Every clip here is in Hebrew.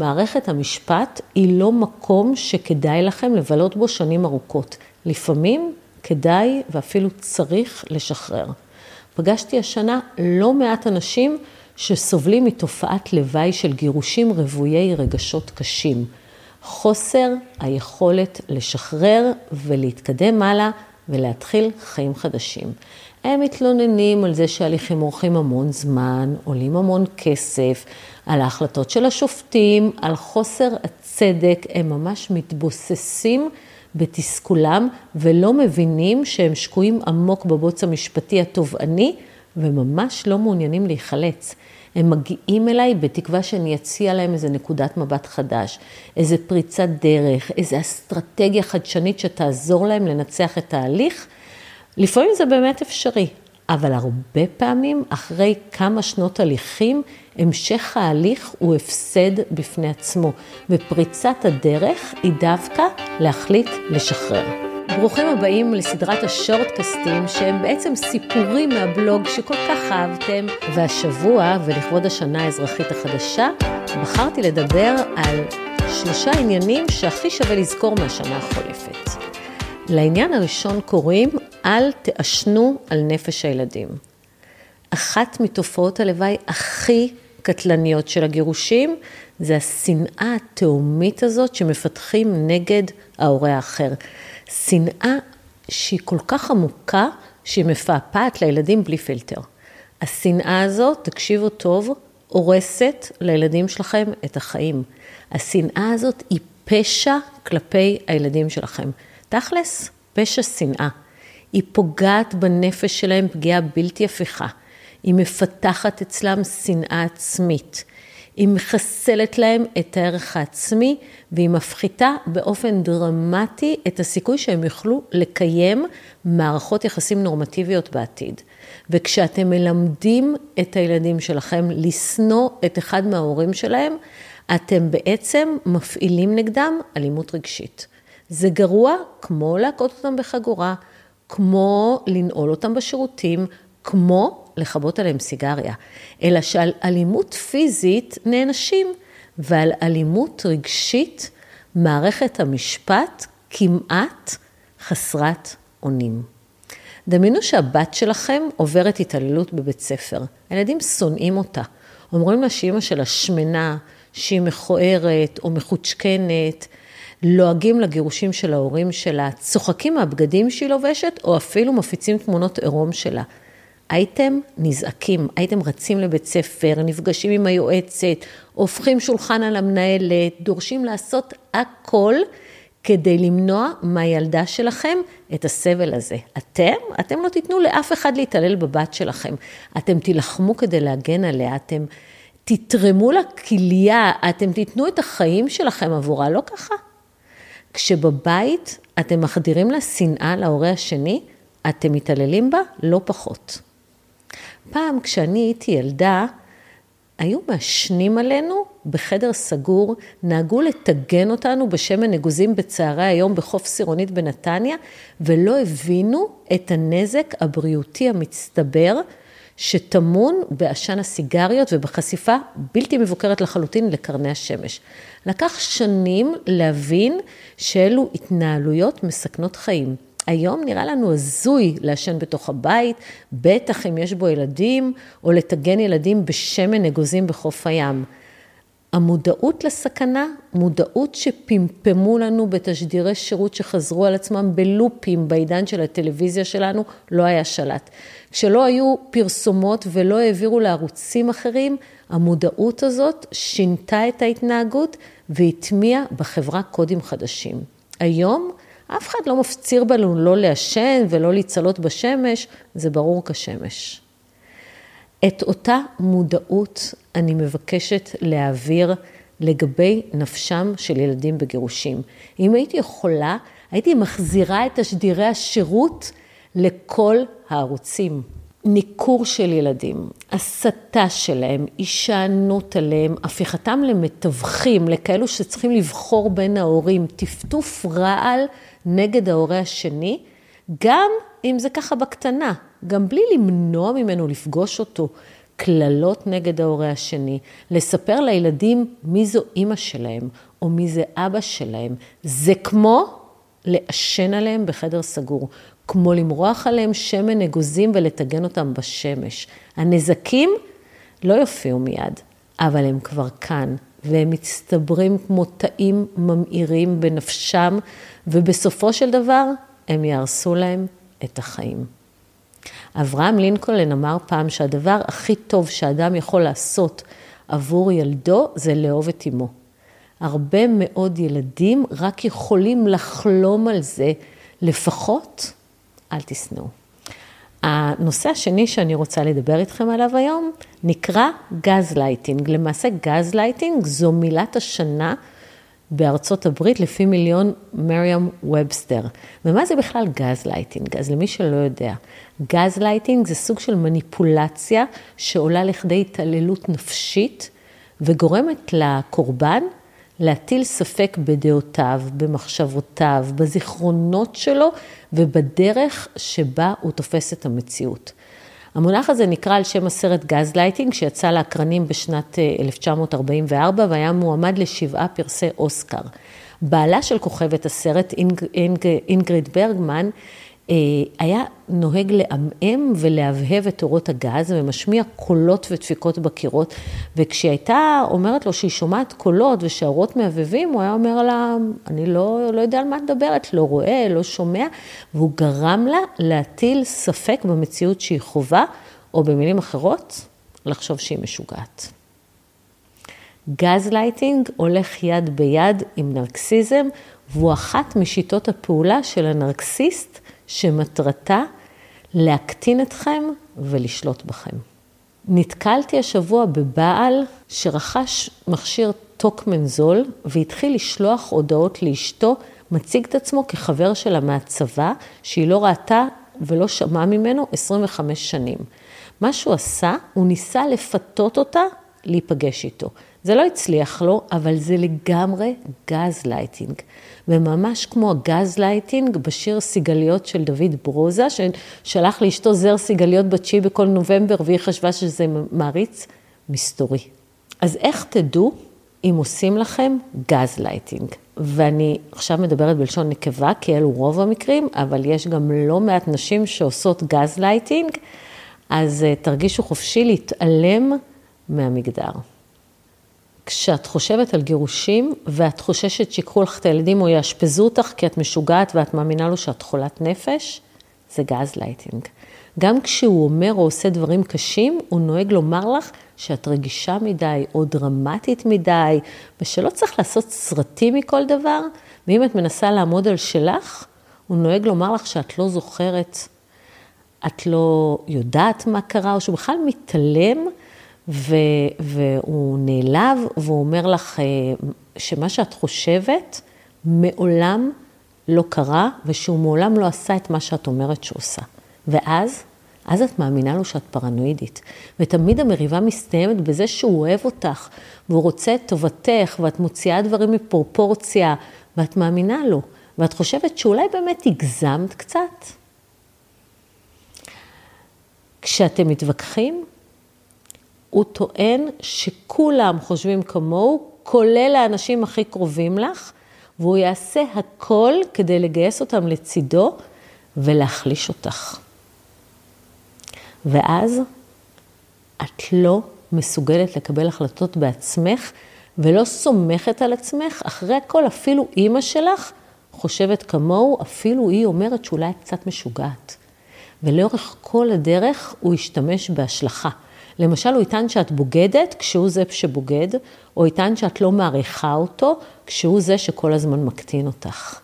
מערכת המשפט היא לא מקום שכדאי לכם לבלות בו שנים ארוכות. לפעמים כדאי ואפילו צריך לשחרר. פגשתי השנה לא מעט אנשים שסובלים מתופעת לוואי של גירושים רוויי רגשות קשים. חוסר היכולת לשחרר ולהתקדם הלאה ולהתחיל חיים חדשים. הם מתלוננים על זה שהליכים אורחים המון זמן, עולים המון כסף, על ההחלטות של השופטים, על חוסר הצדק, הם ממש מתבוססים בתסכולם ולא מבינים שהם שקועים עמוק בבוץ המשפטי התובעני וממש לא מעוניינים להיחלץ. הם מגיעים אליי בתקווה שאני אציע להם איזה נקודת מבט חדש, איזה פריצת דרך, איזה אסטרטגיה חדשנית שתעזור להם לנצח את ההליך. לפעמים זה באמת אפשרי, אבל הרבה פעמים, אחרי כמה שנות הליכים, המשך ההליך הוא הפסד בפני עצמו, ופריצת הדרך היא דווקא להחליט לשחרר. ברוכים הבאים לסדרת השורטקסטים, שהם בעצם סיפורים מהבלוג שכל כך אהבתם, והשבוע, ולכבוד השנה האזרחית החדשה, בחרתי לדבר על שלושה עניינים שהכי שווה לזכור מהשנה החולפת. לעניין הראשון קוראים, אל תעשנו על נפש הילדים. אחת מתופעות הלוואי הכי קטלניות של הגירושים, זה השנאה התהומית הזאת שמפתחים נגד ההורה האחר. שנאה שהיא כל כך עמוקה, שהיא מפעפעת לילדים בלי פילטר. השנאה הזאת, תקשיבו טוב, הורסת לילדים שלכם את החיים. השנאה הזאת היא פשע כלפי הילדים שלכם. תכלס, פשע שנאה. היא פוגעת בנפש שלהם פגיעה בלתי הפיכה. היא מפתחת אצלם שנאה עצמית. היא מחסלת להם את הערך העצמי, והיא מפחיתה באופן דרמטי את הסיכוי שהם יוכלו לקיים מערכות יחסים נורמטיביות בעתיד. וכשאתם מלמדים את הילדים שלכם לשנוא את אחד מההורים שלהם, אתם בעצם מפעילים נגדם אלימות רגשית. זה גרוע כמו להכות אותם בחגורה, כמו לנעול אותם בשירותים, כמו לכבות עליהם סיגריה, אלא שעל אלימות פיזית נענשים, ועל אלימות רגשית מערכת המשפט כמעט חסרת אונים. דמיינו שהבת שלכם עוברת התעללות בבית ספר. הילדים שונאים אותה. אומרים לה שאימא שלה שמנה, שהיא מכוערת או מחוצ'קנת, לועגים לגירושים של ההורים שלה, צוחקים מהבגדים שהיא לובשת, או אפילו מפיצים תמונות עירום שלה. הייתם נזעקים, הייתם רצים לבית ספר, נפגשים עם היועצת, הופכים שולחן על המנהלת, דורשים לעשות הכל כדי למנוע מהילדה שלכם את הסבל הזה. אתם, אתם לא תיתנו לאף אחד להתעלל בבת שלכם. אתם תילחמו כדי להגן עליה, אתם תתרמו לה כליה, אתם תיתנו את החיים שלכם עבורה, לא ככה? כשבבית אתם מחדירים לה שנאה להורה השני, אתם מתעללים בה לא פחות. פעם כשאני הייתי ילדה, היו מעשנים עלינו בחדר סגור, נהגו לטגן אותנו בשמן אגוזים בצהרי היום בחוף סירונית בנתניה, ולא הבינו את הנזק הבריאותי המצטבר שטמון בעשן הסיגריות ובחשיפה בלתי מבוקרת לחלוטין לקרני השמש. לקח שנים להבין שאלו התנהלויות מסכנות חיים. היום נראה לנו הזוי לעשן בתוך הבית, בטח אם יש בו ילדים, או לטגן ילדים בשמן אגוזים בחוף הים. המודעות לסכנה, מודעות שפמפמו לנו בתשדירי שירות שחזרו על עצמם בלופים בעידן של הטלוויזיה שלנו, לא היה שלט. כשלא היו פרסומות ולא העבירו לערוצים אחרים, המודעות הזאת שינתה את ההתנהגות והטמיעה בחברה קודים חדשים. היום אף אחד לא מפציר בנו לא לעשן ולא להצלות בשמש, זה ברור כשמש. את אותה מודעות אני מבקשת להעביר לגבי נפשם של ילדים בגירושים. אם הייתי יכולה, הייתי מחזירה את תשדירי השירות לכל הערוצים. ניכור של ילדים, הסתה שלהם, הישענות עליהם, הפיכתם למתווכים, לכאלו שצריכים לבחור בין ההורים, טפטוף רעל נגד ההורה השני, גם אם זה ככה בקטנה, גם בלי למנוע ממנו לפגוש אותו, קללות נגד ההורה השני, לספר לילדים מי זו אימא שלהם או מי זה אבא שלהם. זה כמו לעשן עליהם בחדר סגור, כמו למרוח עליהם שמן אגוזים ולטגן אותם בשמש. הנזקים לא יופיעו מיד, אבל הם כבר כאן, והם מצטברים כמו תאים ממאירים בנפשם, ובסופו של דבר הם יהרסו להם את החיים. אברהם לינקולן אמר פעם שהדבר הכי טוב שאדם יכול לעשות עבור ילדו זה לאהוב את אמו. הרבה מאוד ילדים רק יכולים לחלום על זה, לפחות אל תשנאו. הנושא השני שאני רוצה לדבר איתכם עליו היום נקרא גז לייטינג. למעשה גז לייטינג זו מילת השנה בארצות הברית לפי מילון Merriam-Webster. ומה זה בכלל גז לייטינג? אז למי שלא יודע, גז לייטינג זה סוג של מניפולציה שעולה לכדי התעללות נפשית וגורמת לקורבן להטיל ספק בדעותיו, במחשבותיו, בזיכרונות שלו ובדרך שבה הוא תופס את המציאות. המונח הזה נקרא על שם הסרט גז לייטינג, שיצא לאקרנים בשנת 1944 אה, והיה מועמד לשבעה פרסי אוסקר. בעלה של כוכבת הסרט, אינג, אינג, אינגריד ברגמן, אה, היה נוהג לעמעם ולהבהב את אורות הגז ומשמיע קולות ודפיקות בקירות, וכשהיא הייתה אומרת לו שהיא שומעת קולות ושהאורות מהבהבים, הוא היה אומר לה, אני לא, לא יודע על מה את מדברת, לא רואה, לא שומע, והוא גרם לה להטיל ספק במציאות שהיא חווה, או במילים אחרות, לחשוב שהיא משוגעת. גז לייטינג הולך יד ביד עם נרקיסיזם, והוא אחת משיטות הפעולה של הנרקיסיסט שמטרתה להקטין אתכם ולשלוט בכם. נתקלתי השבוע בבעל שרכש מכשיר טוקמן זול והתחיל לשלוח הודעות לאשתו, מציג את עצמו כחבר שלה מהצבא, שהיא לא ראתה ולא שמעה ממנו 25 שנים. מה שהוא עשה, הוא ניסה לפתות אותה להיפגש איתו. זה לא הצליח לו, אבל זה לגמרי גז לייטינג. וממש כמו הגז לייטינג בשיר סיגליות של דוד ברוזה, ששלח לאשתו זר סיגליות בתשיעי בכל נובמבר, והיא חשבה שזה מעריץ מסתורי. אז איך תדעו אם עושים לכם גז לייטינג? ואני עכשיו מדברת בלשון נקבה, כי אלו רוב המקרים, אבל יש גם לא מעט נשים שעושות גז לייטינג, אז אה, תרגישו חופשי להתעלם מהמגדר. כשאת חושבת על גירושים ואת חוששת שיקחו לך את הילדים או יאשפזו אותך כי את משוגעת ואת מאמינה לו שאת חולת נפש, זה גז לייטינג. גם כשהוא אומר או עושה דברים קשים, הוא נוהג לומר לך שאת רגישה מדי או דרמטית מדי, ושלא צריך לעשות סרטים מכל דבר, ואם את מנסה לעמוד על שלך, הוא נוהג לומר לך שאת לא זוכרת, את לא יודעת מה קרה, או שהוא בכלל מתעלם ו, והוא נעלב, והוא אומר לך אה, שמה שאת חושבת מעולם לא קרה, ושהוא מעולם לא עשה את מה שאת אומרת שהוא עושה. ואז, אז את מאמינה לו שאת פרנואידית. ותמיד המריבה מסתיימת בזה שהוא אוהב אותך, והוא רוצה את טובתך, ואת מוציאה דברים מפרופורציה, ואת מאמינה לו. ואת חושבת שאולי באמת הגזמת קצת? כשאתם מתווכחים, הוא טוען שכולם חושבים כמוהו, כולל האנשים הכי קרובים לך, והוא יעשה הכל כדי לגייס אותם לצידו ולהחליש אותך. ואז את לא מסוגלת לקבל החלטות בעצמך ולא סומכת על עצמך. אחרי הכל, אפילו אימא שלך חושבת כמוהו, אפילו היא אומרת שאולי את קצת משוגעת. ולאורך כל הדרך הוא ישתמש בהשלכה. למשל, הוא יטען שאת בוגדת כשהוא זה שבוגד, או יטען שאת לא מעריכה אותו כשהוא זה שכל הזמן מקטין אותך.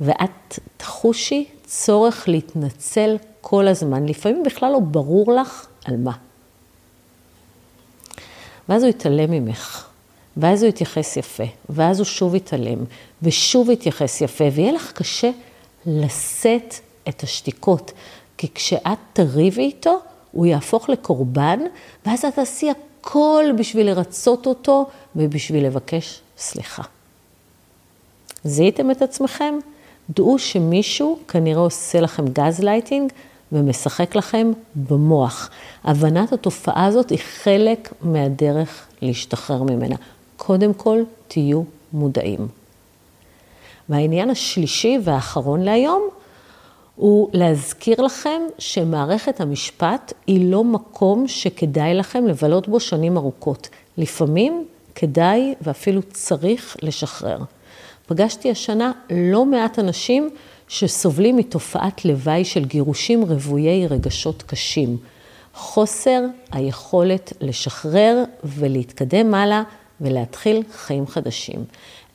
ואת תחושי צורך להתנצל כל הזמן, לפעמים בכלל לא ברור לך על מה. ואז הוא יתעלם ממך, ואז הוא יתייחס יפה, ואז הוא שוב יתעלם, ושוב יתייחס יפה, ויהיה לך קשה לשאת את השתיקות, כי כשאת תריבי איתו, הוא יהפוך לקורבן, ואז את תעשי הכל בשביל לרצות אותו ובשביל לבקש סליחה. זיהיתם את עצמכם? דעו שמישהו כנראה עושה לכם גז לייטינג, ומשחק לכם במוח. הבנת התופעה הזאת היא חלק מהדרך להשתחרר ממנה. קודם כל, תהיו מודעים. והעניין השלישי והאחרון להיום, הוא להזכיר לכם שמערכת המשפט היא לא מקום שכדאי לכם לבלות בו שנים ארוכות. לפעמים כדאי ואפילו צריך לשחרר. פגשתי השנה לא מעט אנשים שסובלים מתופעת לוואי של גירושים רוויי רגשות קשים. חוסר היכולת לשחרר ולהתקדם הלאה ולהתחיל חיים חדשים.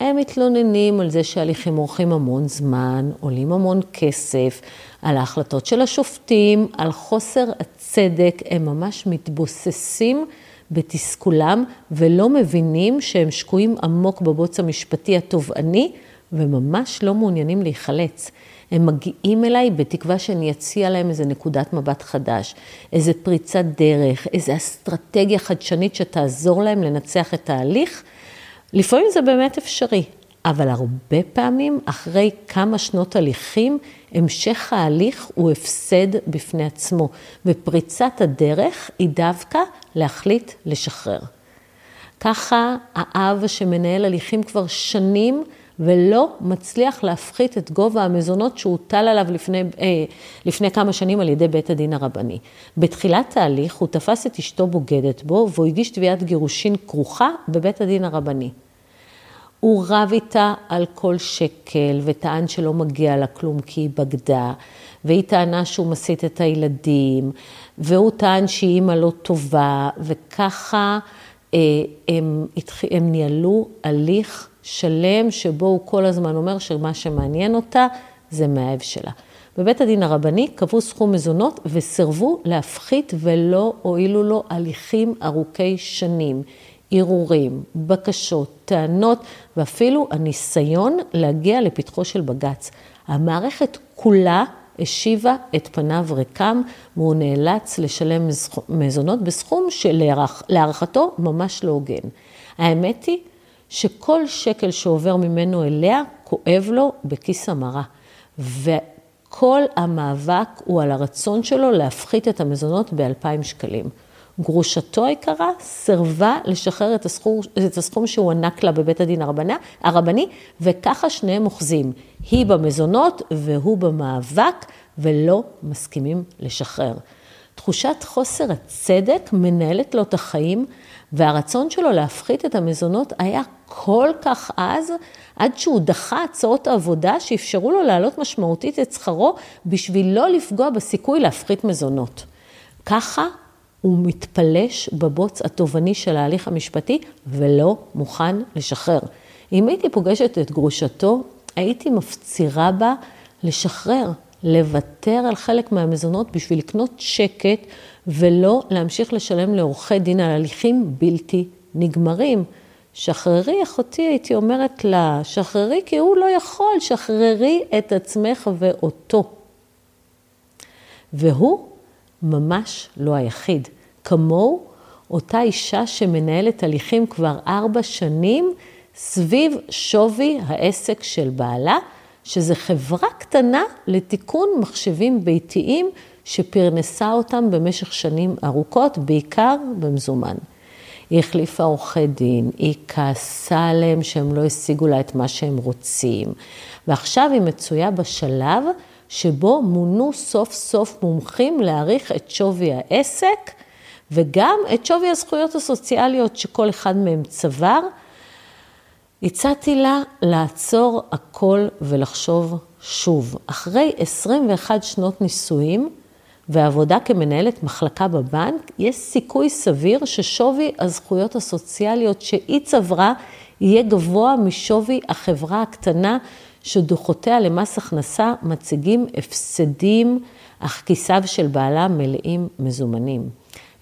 הם מתלוננים על זה שהליכים אורחים המון זמן, עולים המון כסף, על ההחלטות של השופטים, על חוסר הצדק, הם ממש מתבוססים בתסכולם ולא מבינים שהם שקועים עמוק בבוץ המשפטי התובעני וממש לא מעוניינים להיחלץ. הם מגיעים אליי בתקווה שאני אציע להם איזה נקודת מבט חדש, איזה פריצת דרך, איזה אסטרטגיה חדשנית שתעזור להם לנצח את ההליך. לפעמים זה באמת אפשרי, אבל הרבה פעמים, אחרי כמה שנות הליכים, המשך ההליך הוא הפסד בפני עצמו, ופריצת הדרך היא דווקא להחליט לשחרר. ככה האב שמנהל הליכים כבר שנים, ולא מצליח להפחית את גובה המזונות שהוטל עליו לפני, אה, לפני כמה שנים על ידי בית הדין הרבני. בתחילת ההליך הוא תפס את אשתו בוגדת בו והוא הגיש תביעת גירושין כרוכה בבית הדין הרבני. הוא רב איתה על כל שקל וטען שלא מגיע לה כלום כי היא בגדה, והיא טענה שהוא מסית את הילדים, והוא טען שהיא אימא לא טובה, וככה אה, הם, הם ניהלו הליך שלם שבו הוא כל הזמן אומר שמה שמעניין אותה זה מהאב שלה. בבית הדין הרבני קבעו סכום מזונות וסירבו להפחית ולא הועילו לו הליכים ארוכי שנים, ערעורים, בקשות, טענות ואפילו הניסיון להגיע לפתחו של בג"ץ. המערכת כולה השיבה את פניו ריקם והוא נאלץ לשלם מזונות בסכום שלהערכתו ממש לא הוגן. האמת היא שכל שקל שעובר ממנו אליה, כואב לו בכיס המרה. וכל המאבק הוא על הרצון שלו להפחית את המזונות ב-2,000 שקלים. גרושתו היקרה סירבה לשחרר את הסכום, את הסכום שהוא ענק לה בבית הדין הרבנה, הרבני, וככה שניהם אוחזים. היא במזונות והוא במאבק, ולא מסכימים לשחרר. תחושת חוסר הצדק מנהלת לו את החיים, והרצון שלו להפחית את המזונות היה כל כך עז, עד שהוא דחה הצעות העבודה שאפשרו לו להעלות משמעותית את שכרו, בשביל לא לפגוע בסיכוי להפחית מזונות. ככה הוא מתפלש בבוץ התובעני של ההליך המשפטי, ולא מוכן לשחרר. אם הייתי פוגשת את גרושתו, הייתי מפצירה בה לשחרר, לוותר על חלק מהמזונות בשביל לקנות שקט ולא להמשיך לשלם לעורכי דין על הליכים בלתי נגמרים. שחררי, אחותי, הייתי אומרת לה, שחררי כי הוא לא יכול, שחררי את עצמך ואותו. והוא ממש לא היחיד. כמוהו, אותה אישה שמנהלת הליכים כבר ארבע שנים סביב שווי העסק של בעלה, שזה חברה קטנה לתיקון מחשבים ביתיים שפרנסה אותם במשך שנים ארוכות, בעיקר במזומן. היא החליפה עורכי דין, היא כעסה עליהם שהם לא השיגו לה את מה שהם רוצים. ועכשיו היא מצויה בשלב שבו מונו סוף סוף מומחים להעריך את שווי העסק וגם את שווי הזכויות הסוציאליות שכל אחד מהם צבר. הצעתי לה לעצור הכל ולחשוב שוב. אחרי 21 שנות נישואים ועבודה כמנהלת מחלקה בבנק, יש סיכוי סביר ששווי הזכויות הסוציאליות שהיא צברה יהיה גבוה משווי החברה הקטנה שדוחותיה למס הכנסה מציגים הפסדים, אך כיסיו של בעלה מלאים מזומנים.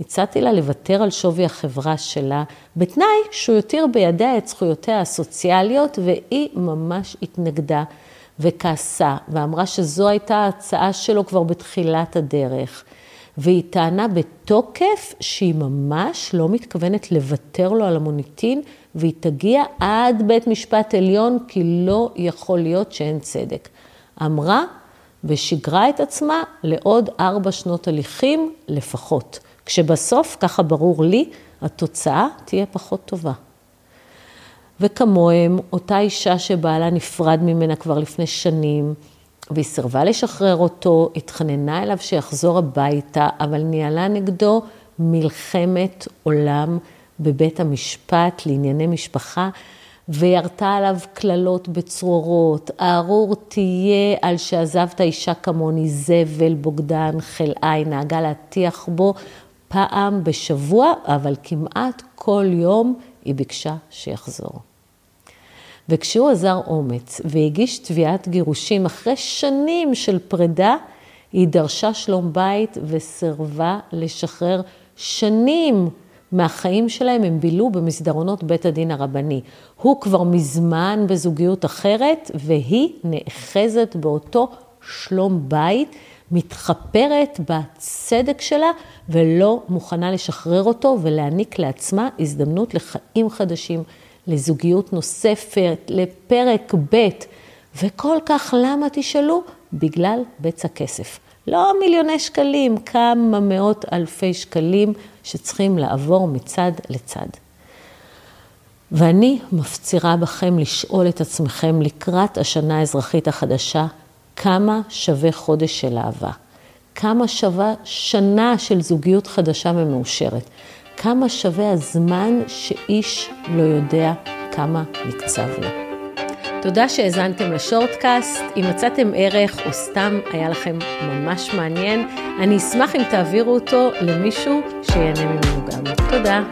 הצעתי לה לוותר על שווי החברה שלה, בתנאי שהוא יותיר בידיה את זכויותיה הסוציאליות, והיא ממש התנגדה וכעסה, ואמרה שזו הייתה ההצעה שלו כבר בתחילת הדרך. והיא טענה בתוקף שהיא ממש לא מתכוונת לוותר לו על המוניטין, והיא תגיע עד בית משפט עליון, כי לא יכול להיות שאין צדק. אמרה, ושיגרה את עצמה לעוד ארבע שנות הליכים לפחות. כשבסוף, ככה ברור לי, התוצאה תהיה פחות טובה. וכמוהם, אותה אישה שבעלה נפרד ממנה כבר לפני שנים, והיא סירבה לשחרר אותו, התחננה אליו שיחזור הביתה, אבל ניהלה נגדו מלחמת עולם בבית המשפט לענייני משפחה, וירתה עליו קללות בצרורות, הארור תהיה על שעזבת אישה כמוני, זבל, בוגדן, חלאי, נהגה להטיח בו פעם בשבוע, אבל כמעט כל יום היא ביקשה שיחזור. וכשהוא עזר אומץ והגיש תביעת גירושים אחרי שנים של פרידה, היא דרשה שלום בית וסירבה לשחרר שנים מהחיים שלהם הם בילו במסדרונות בית הדין הרבני. הוא כבר מזמן בזוגיות אחרת, והיא נאחזת באותו שלום בית, מתחפרת בצדק שלה, ולא מוכנה לשחרר אותו ולהעניק לעצמה הזדמנות לחיים חדשים, לזוגיות נוספת, לפרק ב', וכל כך למה תשאלו? בגלל בצע כסף. לא מיליוני שקלים, כמה מאות אלפי שקלים שצריכים לעבור מצד לצד. ואני מפצירה בכם לשאול את עצמכם לקראת השנה האזרחית החדשה, כמה שווה חודש של אהבה? כמה שווה שנה של זוגיות חדשה ומאושרת? כמה שווה הזמן שאיש לא יודע כמה נקצב לו? תודה שהאזנתם לשורטקאסט. אם מצאתם ערך או סתם היה לכם ממש מעניין, אני אשמח אם תעבירו אותו למישהו שיהנה ממנו גם. תודה.